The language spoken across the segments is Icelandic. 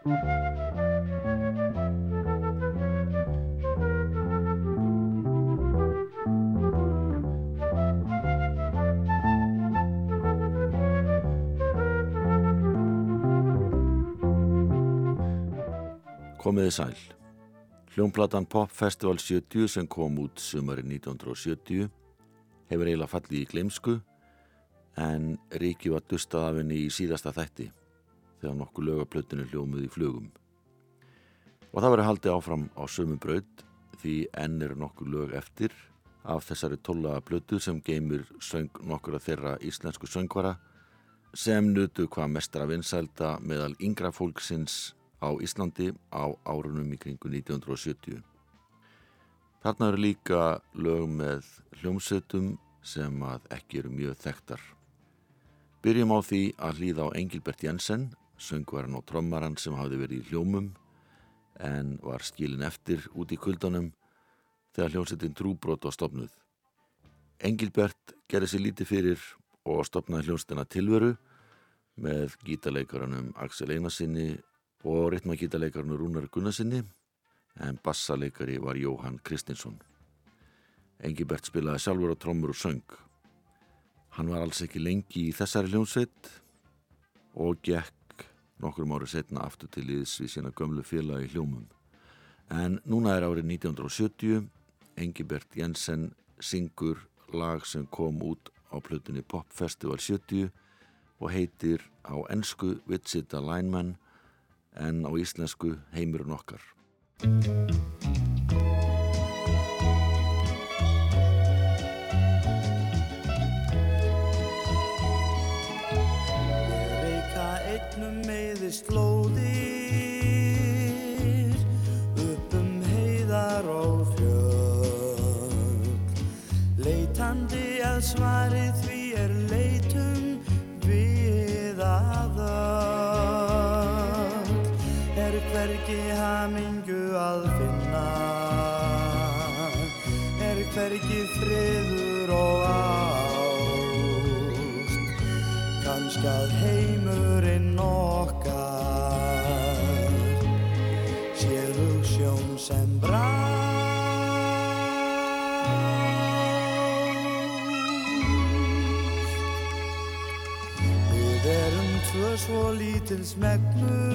Komiði sæl. Hljónplatan Pop Festival 70 sem kom út sumari 1970 hefur eiginlega fallið í glemsku en Ríki var dustað af henni í síðasta þætti þegar nokkuð lögaplötinu hljómið í flugum. Og það verið haldið áfram á sömu braud því enn eru nokkuð lög eftir af þessari tollaða plötu sem geymir söng nokkur af þeirra íslensku söngvara sem nutu hvað mestra vinsælda meðal yngra fólksins á Íslandi á árunum í kringu 1970. Þarna eru líka lög með hljómsveitum sem að ekki eru mjög þekktar. Byrjum á því að hlýða á Engilbert Jensen, söngvarinn og trommaran sem hafði verið í hljómum en var skilin eftir út í kuldanum þegar hljómsveitin trúbrót var stopnuð. Engilbert gerði sér lítið fyrir og stopnaði hljómsveitina tilveru með gítarleikarannum Axel Einarsinni og ritmagítaleikarnu Rúnar Gunnarsinni en bassaleikari var Jóhann Kristinsson. Engibert spilaði sjálfur á trommur og söng. Hann var alls ekki lengi í þessari hljómsveit og gekk nokkrum árið setna aftur til íðs við sína gömlu félagi hljómum. En núna er árið 1970, Engibert Jensen syngur lag sem kom út á plötunni Pop Festival 70 og heitir á ennsku Vitsita Lineman en á íslensku heimurinn okkar. is. Svo lítils megnur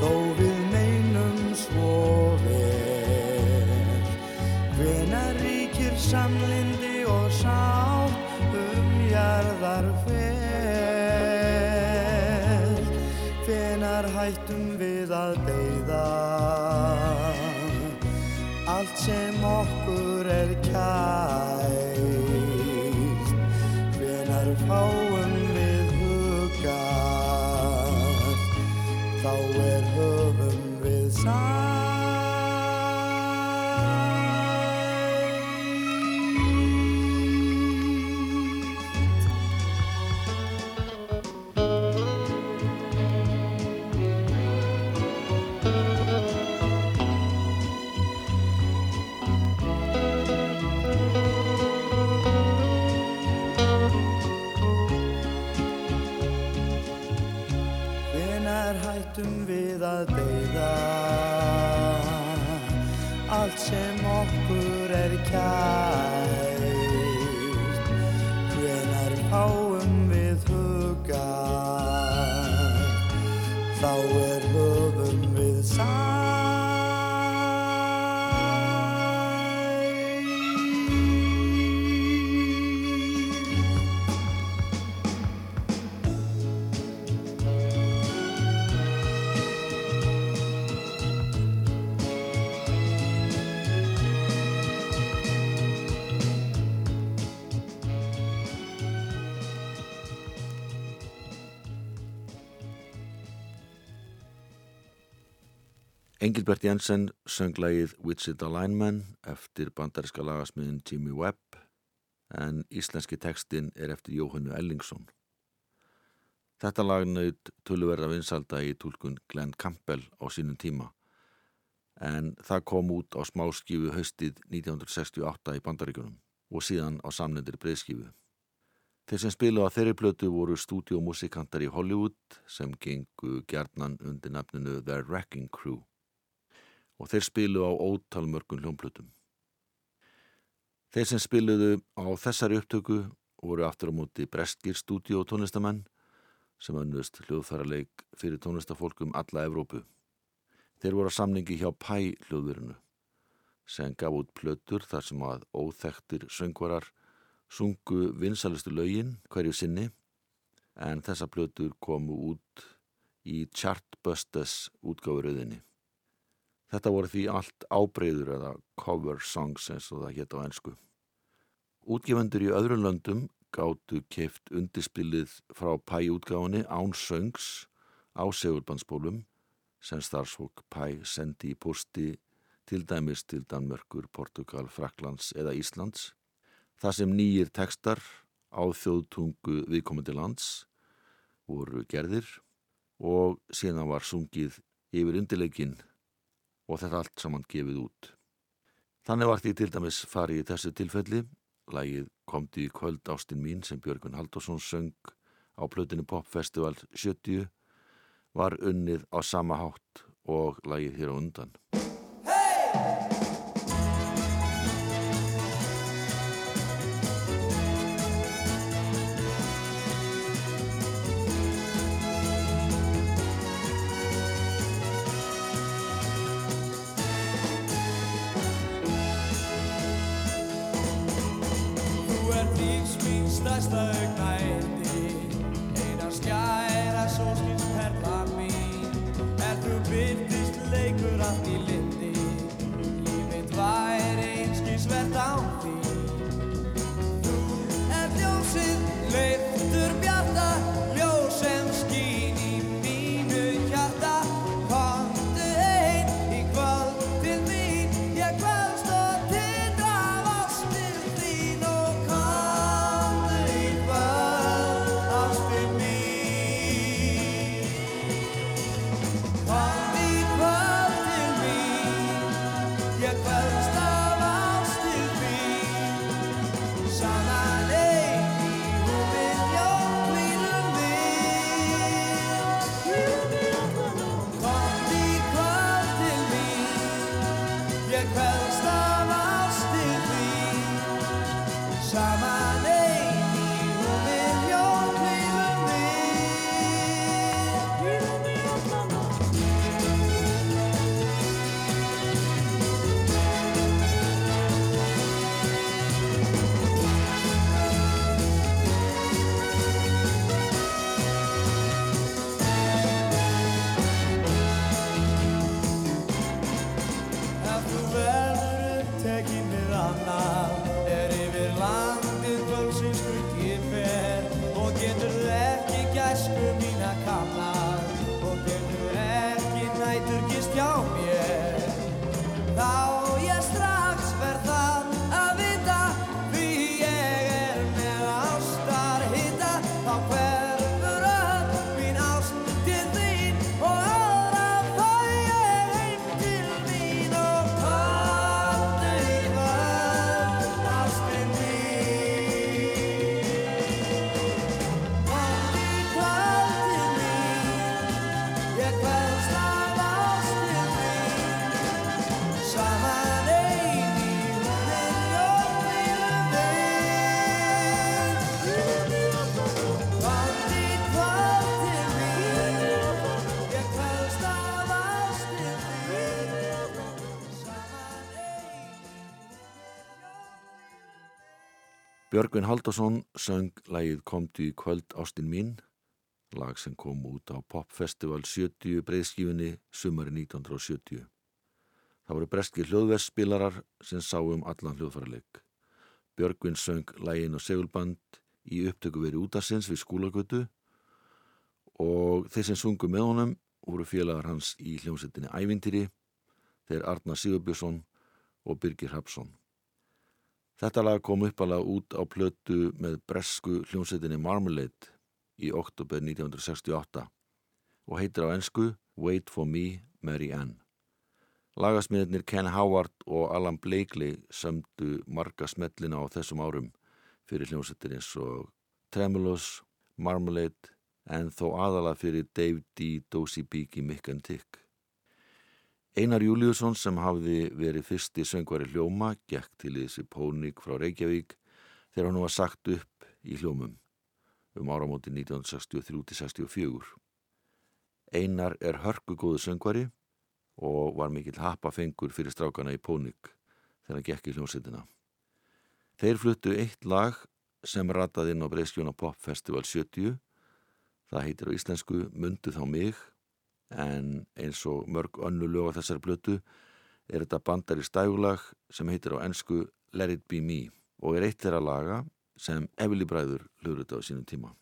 þó við meinum svo vel. Hvenar ríkir samlindi og sátt um jarðar fel hvenar hættum við að deyða? Allt sem okkur er kært. Hvenar fáum þá er að deyða. Allt sem okkur er kært Engilbert Jensen söng lagið Wichita Lineman eftir bandariska lagasmiðin Jimmy Webb en íslenski textin er eftir Jóhannu Ellingsson. Þetta lag naut tölverða vinsalda í tólkun Glenn Campbell á sínum tíma en það kom út á smáskífu haustið 1968 í bandaríkunum og síðan á samlendir breyðskífu. Þeir sem spilu á þeirri plötu voru stúdíómusikantar í Hollywood sem gengu gjarnan undir nafninu The Wrecking Crew og þeir spilu á ótalmörgun hljómplötum. Þeir sem spiluðu á þessari upptöku voru aftur á móti breskir stúdíó tónlistamenn sem önnust hljóðfærarleik fyrir tónlistafólkum alla Evrópu. Þeir voru að samningi hjá Pæ hljóðverinu sem gaf út plötur þar sem að óþektir söngvarar sungu vinsalistu laugin hverju sinni en þessa plötur komu út í Chartbusters útgáfuröðinni. Þetta voru því allt ábreyður eða cover songs eins og það hétt á ennsku. Útgefundur í öðrum löndum gáttu keift undirspilið frá Pæ útgáfinni án söngs á segulbandsbólum sem starfsfólk Pæ sendi í posti til dæmis til Danmörkur, Portugal, Fraklands eða Íslands. Það sem nýjir tekstar á þjóðtungu viðkomandi lands voru gerðir og síðan var sungið yfir undirleikin og þetta allt saman gefið út. Þannig var því til dæmis farið í þessu tilfelli. Lægið komdi í kvöld ástinn mín sem Björgun Haldursson söng á plötinu Popfestival 70 var unnið á sama hátt og lægið hér á undan. Þú stærsta augnætti Eina skæra sólskins perla mín. Er þú byrtist leikur allt í mín Ég Björgvin Haldarsson söng lægið Komdu í kvöld ástinn mín, lag sem kom út á Popfestival 70 breyðskífinni sumari 1970. Það voru breski hljóðvesspilarar sem sáum allan hljóðfærarleik. Björgvin söng lægin og segulband í upptöku verið útasins við skólagötu og þeir sem sungu með honum voru félagar hans í hljómsettinni Ævintýri, þeir Arna Sigurbjörnsson og Birgir Hapsson. Þetta lag kom uppalega út á plötu með bresku hljómsveitinni Marmalade í oktober 1968 og heitir á ennsku Wait for me, Mary Ann. Lagasmiðnir Ken Howard og Alan Blakely sömdu marga smellina á þessum árum fyrir hljómsveitir eins og Tremulos, Marmalade en þó aðala fyrir Dave D. Dosey Beaky Mick and Tick. Einar Júliusson sem hafði verið fyrsti söngvari hljóma gekk til þessi pónik frá Reykjavík þegar hann var sagt upp í hljómum um áramóti 1963-64. Einar er hörkugóðu söngvari og var mikill hapafengur fyrir strákana í pónik þegar hann gekk í hljómsettina. Þeir fluttu eitt lag sem rataði inn á Breiskjóna Pop Festival 70 það heitir á íslensku Mundu þá mig en eins og mörg önnu lög á þessari blötu er þetta bandari stægulag sem heitir á ennsku Let It Be Me og er eitt þeirra laga sem Evili Bræður hljóður þetta á sínum tíma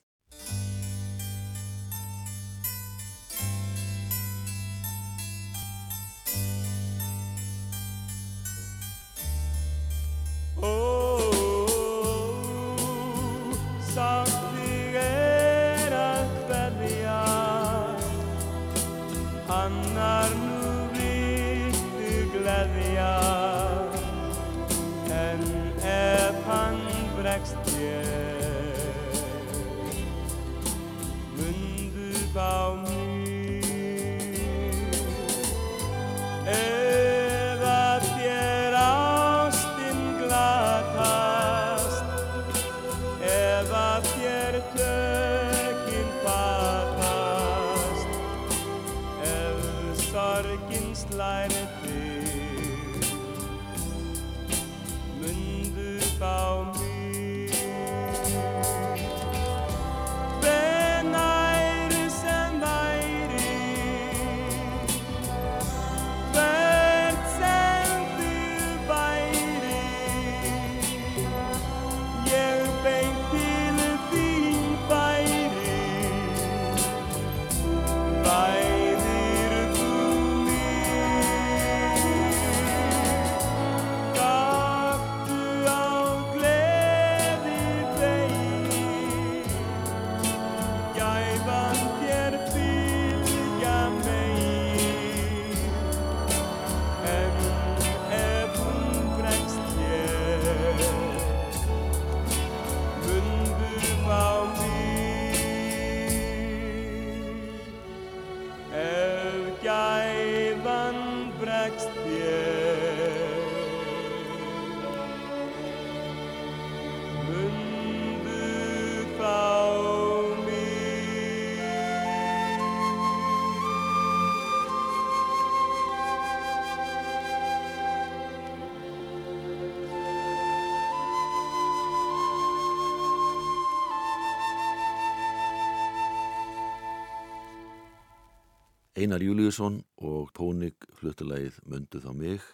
Einar Júliusson og Pónik fluttulegið Mundu þá mig,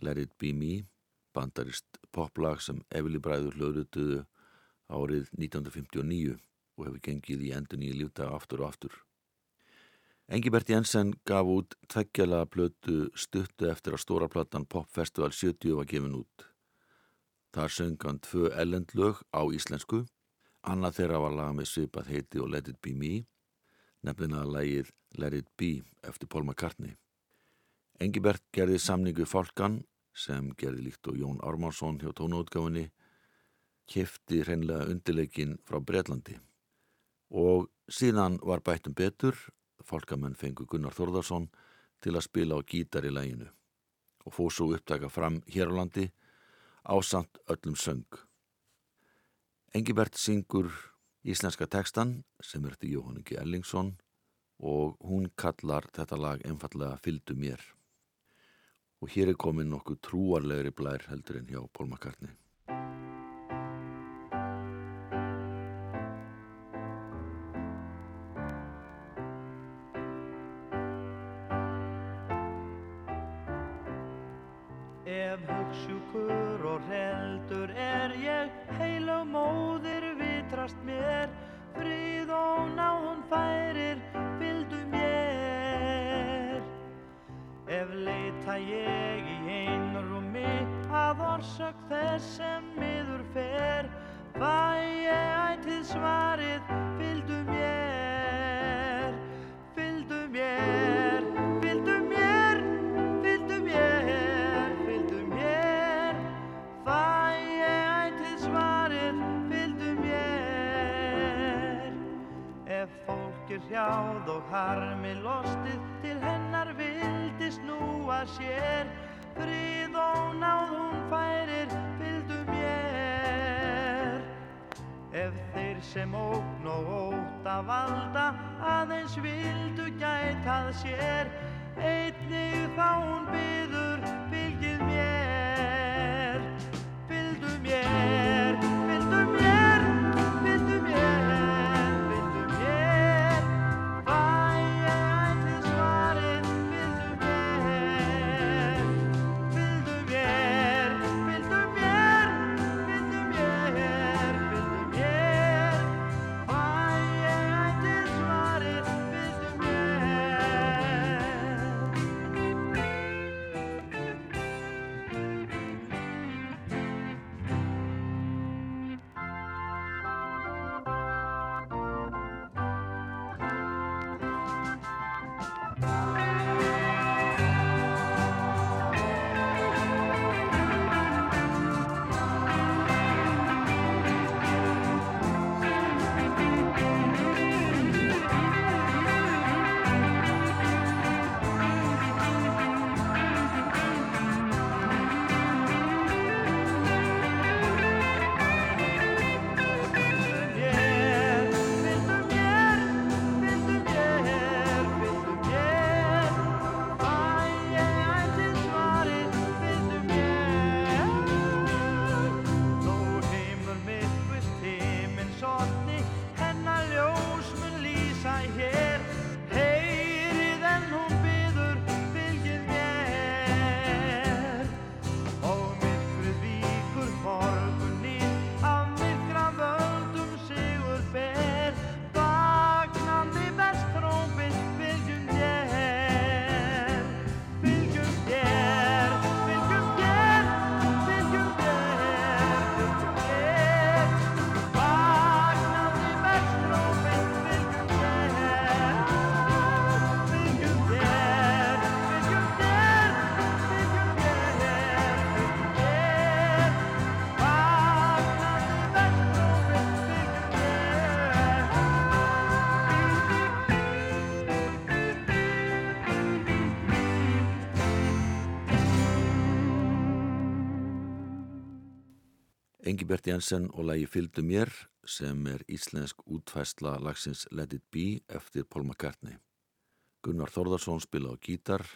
Let It Be Me, bandarist poplag sem Evili Bræður hljóðrutuðu árið 1959 og hefur gengið í endun í lífdaga aftur og aftur. Engibert Jensen gaf út tveggjala plötu stuttu eftir að stóraplattan Pop Festival 70 var gefin út. Þar söng hann tvö ellendlög á íslensku, annað þeirra var laga með svipað heiti og Let It Be Me, nefnina að lægið Let It Be eftir Paul McCartney. Engibert gerði samningu fólkan sem gerði líkt og Jón Ármánsson hjá tónaútgáfinni kefti hreinlega undirleikin frá Breitlandi og síðan var bættum betur fólkamenn fengu Gunnar Þórðarsson til að spila á gítar í læginu og fóð svo upptaka fram hér á landi ásamt öllum söng. Engibert syngur íslenska tekstan sem er til Jóhann Ingi Ellingsson og hún kallar þetta lag einfallega Fyldu mér. Og hér er komin nokkuð trúarlegri blær heldur en hjá Pól sem ógn og óta valda aðeins vildu gætað sér. Einnig þá hún byður Engibert Jensen og lagi Fylgdu mér sem er íslensk útfæsla lagsins Let It Be eftir Paul McCartney. Gunnar Þórðarsson spila á gítar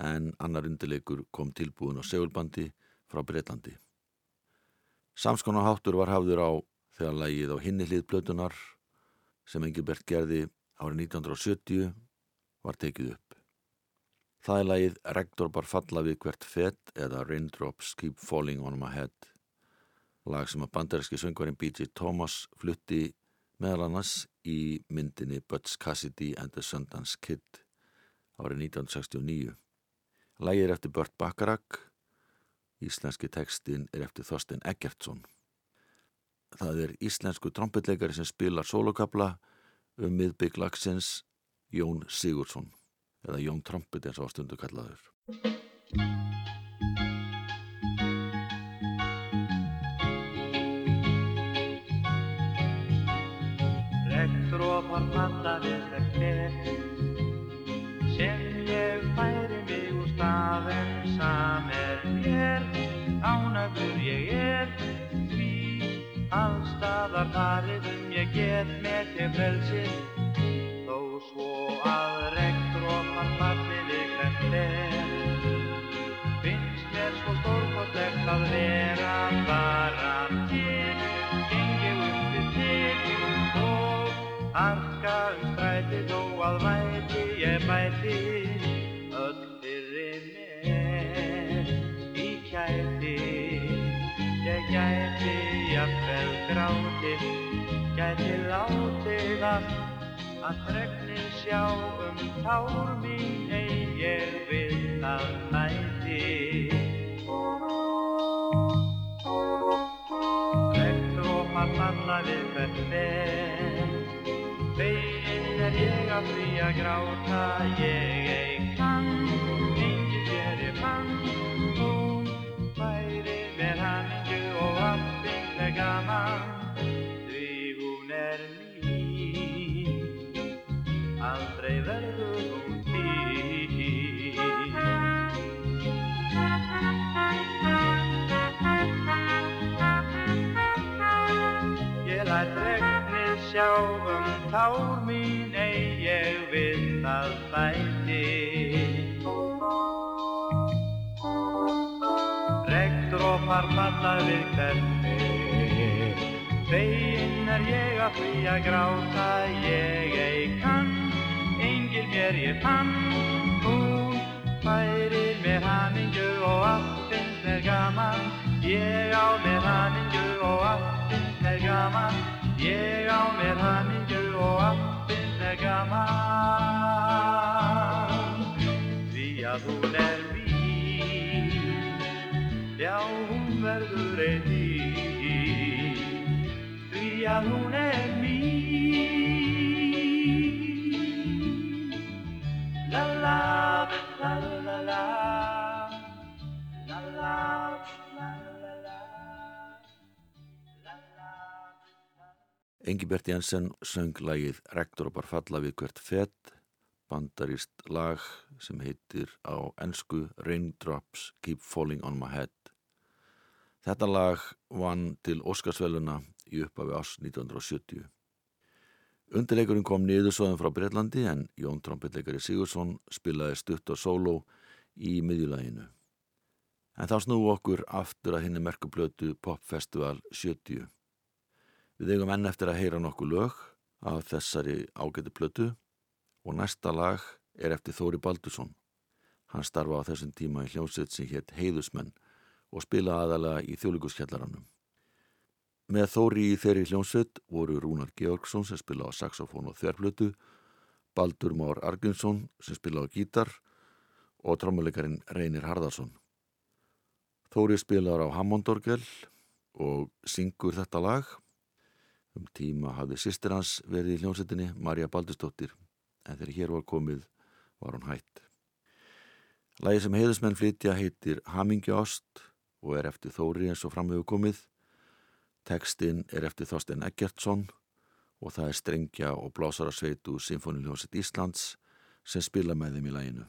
en annar undirleikur kom tilbúin á segulbandi frá Breitlandi. Samskona háttur var hafður á þegar lagið á hinni hlið blötunar sem Engibert gerði árið 1970 var tekið upp. Það er lagið Rektor bar falla við hvert fett eða Raindrops Keep Falling on My Head lag sem að bandaríski söngvarinn B.J. Thomas flutti meðal annars í myndinni Butch Cassidy and the Sundance Kid árið 1969. Lagið er eftir Burt Bacharach, íslenski tekstin er eftir Þorstein Eggertsson. Það er íslensku trompetleikari sem spilar solokabla um miðbygg lagsins Jón Sigurdsson eða Jón Trompet eins og ástundu kallaður. Falla við hvert fer sem ég færi mig úr stað en sam er mér. Ánægur ég er því allstaðar farið um ég get með til frelsið þó svo að regndrópar falli við hvert fer finnst mér svo stórkostlegt að vera strætið þó að væti ég bæti öll fyrir mér. Í kæti ég gæti jafnvel grátið. Gæti látið allt að þregnir sjá um tár mín ein ég vil að mæti Regndrópar falla við hvert fer Að því að gráta ég ei bæti. Regndrópar falla við hverfi, feginn er ég að því að gráta ég ei kann, engil mér ég fann, hún færir mér hamingu og allt finnst mér gaman, ég á mér hamingu og allt finnst mér gaman. Ég á mér hamingju og allt finnst mér gaman Því að hún er mín Já, hún verður einn mín Því að hún er mín La la, la la la La Engibert Jensen söng lagið Rektoropar falla við hvert fett, bandarist lag sem heitir á ennsku Raindrops Keep Falling on My Head. Þetta lag vann til Óskarsveluna í upphafi ás 1970. Undirleikurinn kom niðursóðan frá Breitlandi en Jón Trompetleikari Sigursson spilaði stutt og sóló í miðjulæginu. En þá snúu okkur aftur að henni merkuplötu Popfestival 70. Við eigum enn eftir að heyra nokkuð lög af þessari ágæti plötu og næsta lag er eftir Þóri Baldursson. Hann starfa á þessum tíma í hljómsveit sem hétt Heiðusmenn og spila aðalega í þjóðlíkuskjallaranum. Með Þóri í þeirri hljómsveit voru Rúnar Georgsson sem spila á saxofón og þverflötu, Baldur Már Argjunsson sem spila á gítar og trommuleikarin Reynir Harðarsson. Þóri spilar á Hammondorgel og syngur þetta lag Um tíma hafði sýstir hans verið í hljómsettinni Marja Baldustóttir en þegar hér var komið var hún hætt. Lægi sem heiðusmenn flytja heitir Hamingjást og er eftir Þóri eins og framhefur komið. Tekstinn er eftir Þorstein Eggertsson og það er strengja og blásara sveitu Sinfoniljónsett Íslands sem spila með þeim í læginu.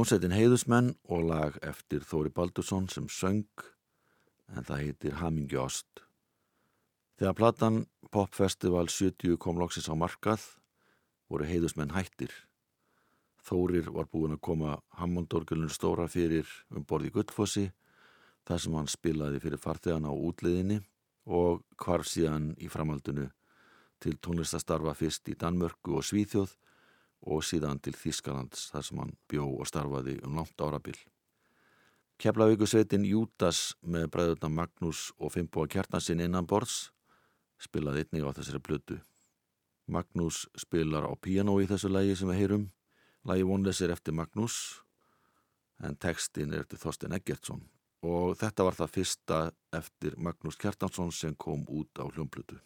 Hljómsveitin Heiðusmenn og lag eftir Þóri Baldursson sem söng en það heitir Hamingi Ost. Þegar platan Popfestival 70 kom loksins á markað voru Heiðusmenn hættir. Þórir var búin að koma Hammondorgulun stóra fyrir um borði Guldfossi þar sem hann spilaði fyrir farþegana á útliðinni og hvarf síðan í framhaldinu til tónlistastarfa fyrst í Danmörku og Svíþjóð og síðan til Þískalands þar sem hann bjó og starfaði um langt árabil. Keflavíkusveitin Jútas með bræðurna Magnús og Fimboa Kjartansinn innan borðs spilaði einnig á þessari blödu. Magnús spilar á piano í þessu lægi sem við heyrum. Lægi vonleis er eftir Magnús en textin er eftir Þorsten Eggertsson og þetta var það fyrsta eftir Magnús Kjartansson sem kom út á hljómblödu.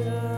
Spirit.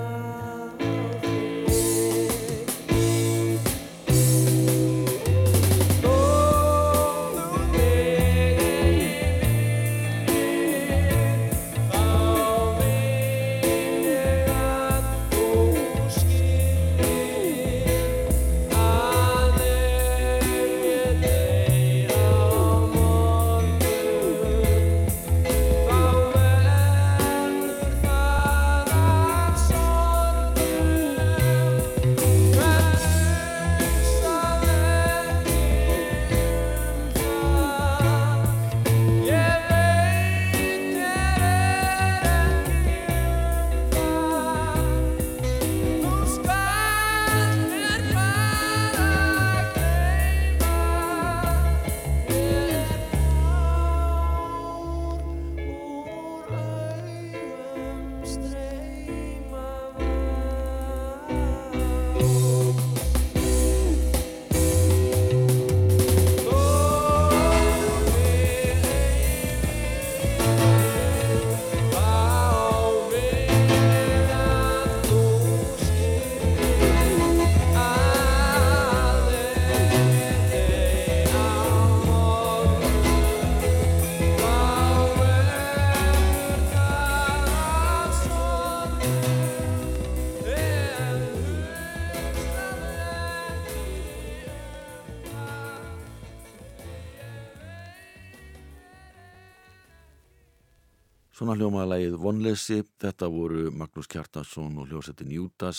Svona hljómaði lægið Vonleysi, þetta voru Magnús Kjartansson og hljósettin Jútas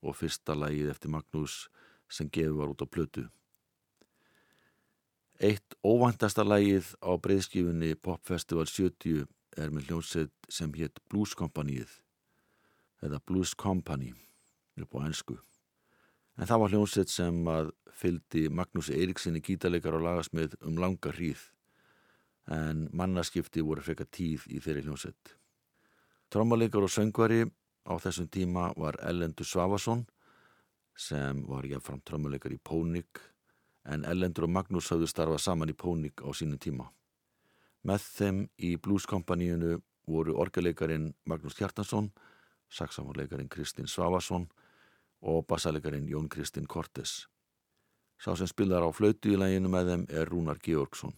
og fyrsta lægið eftir Magnús sem gefið var út á plötu. Eitt óvæntasta lægið á breyðskifunni Popfestival 70 er með hljósett sem hétt Blues Companyið eða Blues Company upp á ennsku. En það var hljósett sem að fyldi Magnús Eiríksinni gítarleikar og lagasmið um langa hríð en mannaskipti voru frekar tíð í þeirri hljómsett. Trómmalikar og söngvari á þessum tíma var Ellendur Svavason sem var jáfnfram trómmalikar í Pónik en Ellendur og Magnús hafðu starfað saman í Pónik á sínum tíma. Með þeim í blueskompaníunu voru orgeleikarin Magnús Kjartansson, saksamorleikarin Kristinn Svavason og bassaleikarin Jón Kristinn Kortes. Sá sem spilar á flautu í læginu með þeim er Rúnar Georgsson.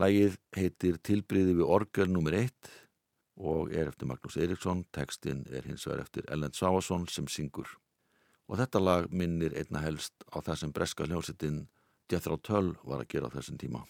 Lægið heitir Tilbriði við orgel nr. 1 og er eftir Magnús Eriksson, tekstinn er hins vegar eftir Ellen Svávason sem syngur. Og þetta lag minnir einna helst á það sem breska hljómsettin Jethro Tull var að gera á þessum tíma.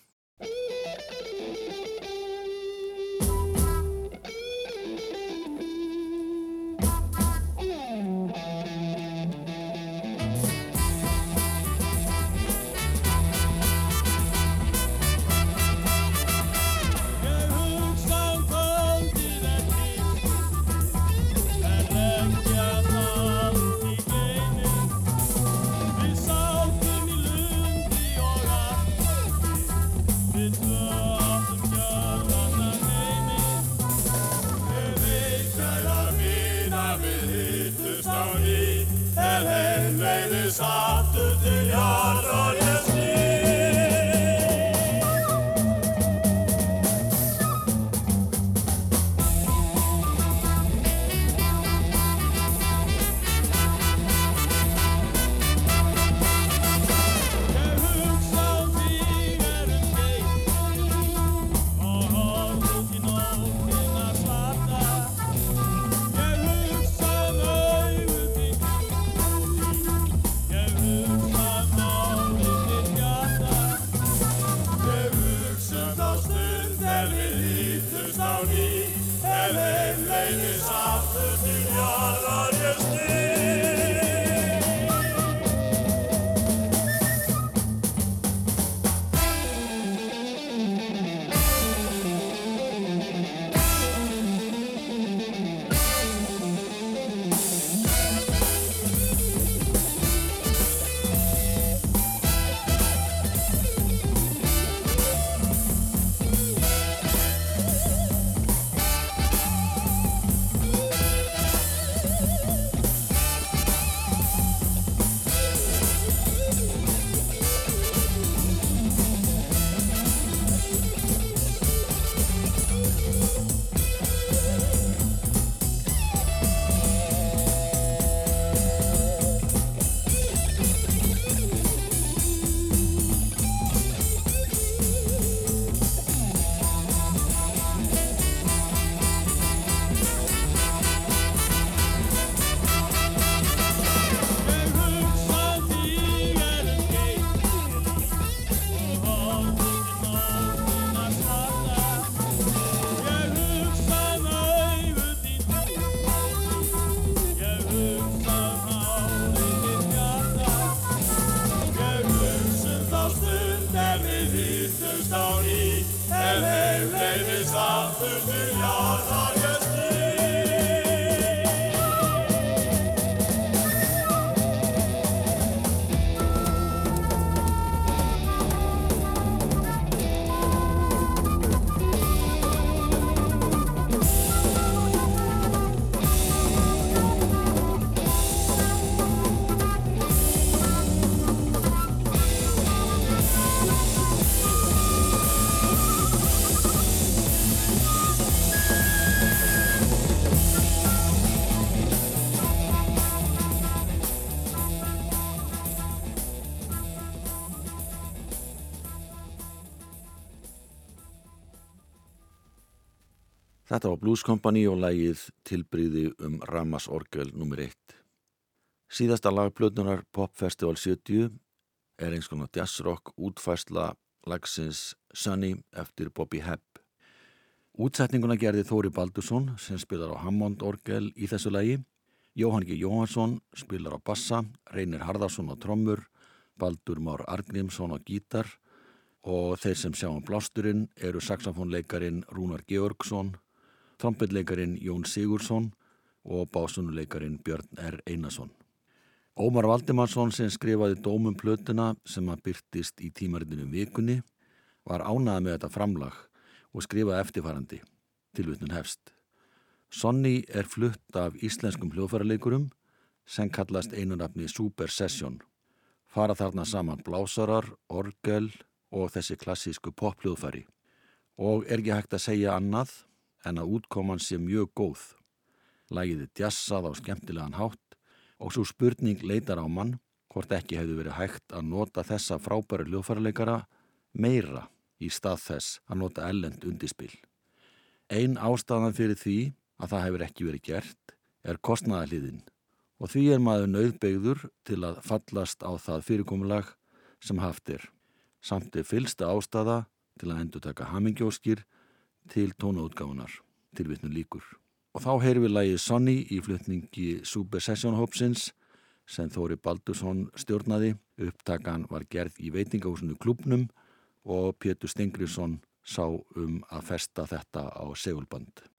Þetta var Blues Company og lægið tilbríði um Ramas Orgel nr. 1. Síðasta lagplötunar Pop Festival 70 er eins konar jazzrock útfærsla lagsins Sunny eftir Bobby Hebb. Útsetninguna gerði Þóri Baldursson sem spilar á Hammond Orgel í þessu lagi. Jóhann G. Jóhansson spilar á bassa, Reynir Harðarsson á trommur, Baldur Már Argrímsson á gítar og þeir sem sjá um blásturinn eru saxofónleikarin Rúnar Georgsson, trombitleikarin Jón Sigursson og básunuleikarin Björn R. Einarsson. Ómar Valdimarsson sem skrifaði dómum plötuna sem að byrtist í tímaritinu vikunni var ánað með þetta framlag og skrifaði eftirfarandi tilvitnun hefst. Sonny er flutt af íslenskum hljóðfæraleikurum sem kallast einunafni Super Session. Fara þarna saman blásarar, orgel og þessi klassísku pophljóðfæri. Og er ekki hægt að segja annað en að útkoman sé mjög góð. Lægiði djassað á skemmtilegan hátt og svo spurning leitar á mann hvort ekki hefði verið hægt að nota þessa frábæri hljóðfæraleikara meira í stað þess að nota ellend undirspil. Einn ástafan fyrir því að það hefur ekki verið gert er kostnæðaliðin og því er maður nauðbegður til að fallast á það fyrirkomulag sem haft er. Samt er fylsta ástafa til að endur taka hamingjóskir til tónaútgáfunar, til vitnum líkur. Og þá heyrir við lægi Sonny í flutningi Super Session Hopsins sem Þóri Baldursson stjórnaði. Upptakan var gerð í veitingahúsinu klubnum og Pétur Stingrisson sá um að festa þetta á segulband.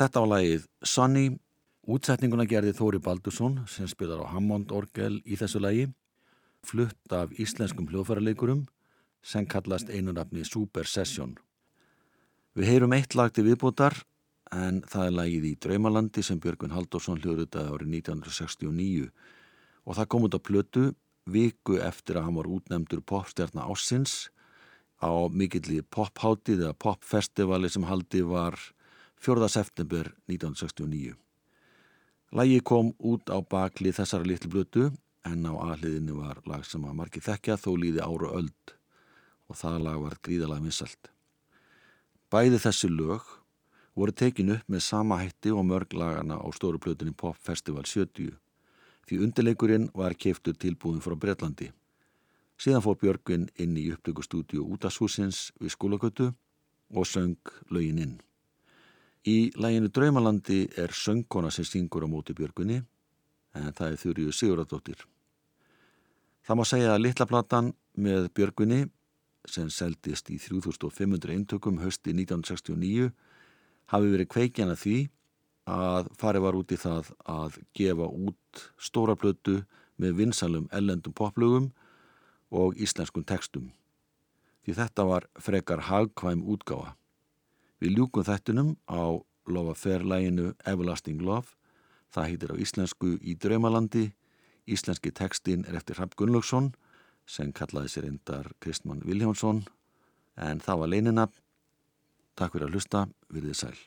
Þetta var lagið Sunny. Útsetninguna gerði Þóri Baldursson sem spilar á Hammond Orgel í þessu lagi, flutt af íslenskum hljóðfæraleikurum sem kallast einunafni Super Session. Við heyrum eitt lag til viðbútar en það er lagið í Draumalandi sem Björgun Halldórsson hljóðrutaði árið 1969 og það kom út á plötu viku eftir að hann var útnemdur popstjarnar Ássins á mikilli popháttið eða popfestivali sem haldi var 4. september 1969. Lægi kom út á bakli þessara litlu blötu en á aðliðinu var lag sem að margi þekkja þó líði ára öld og það lag var gríðalega missalt. Bæði þessi lög voru tekin upp með sama hætti og mörg lagana á stóru blötunni Pop Festival 70 því undirleikurinn var keiftur tilbúin frá Breitlandi. Síðan fór Björgvin inn í upptökustúdíu útashúsins við skólagötu og söng lögin inn. Í læginu Draumalandi er söngkona sem syngur á móti björgunni en það er Þurriu Siguradóttir. Það má segja að litlaplatan með björgunni sem seldist í 3500 eintökum hösti 1969 hafi verið kveikjana því að farið var út í það að gefa út stóra blötu með vinsalum ellendum poplugum og íslenskum textum. Því þetta var frekar hagkvæm útgáfa. Við ljúkum þettunum á Love Affair-læginu Everlasting Love. Það heitir á íslensku í Draumalandi. Íslenski tekstin er eftir Rapp Gunnlaugsson sem kallaði sér endar Kristmann Viljánsson en það var leinina. Takk fyrir að hlusta, virðið sæl.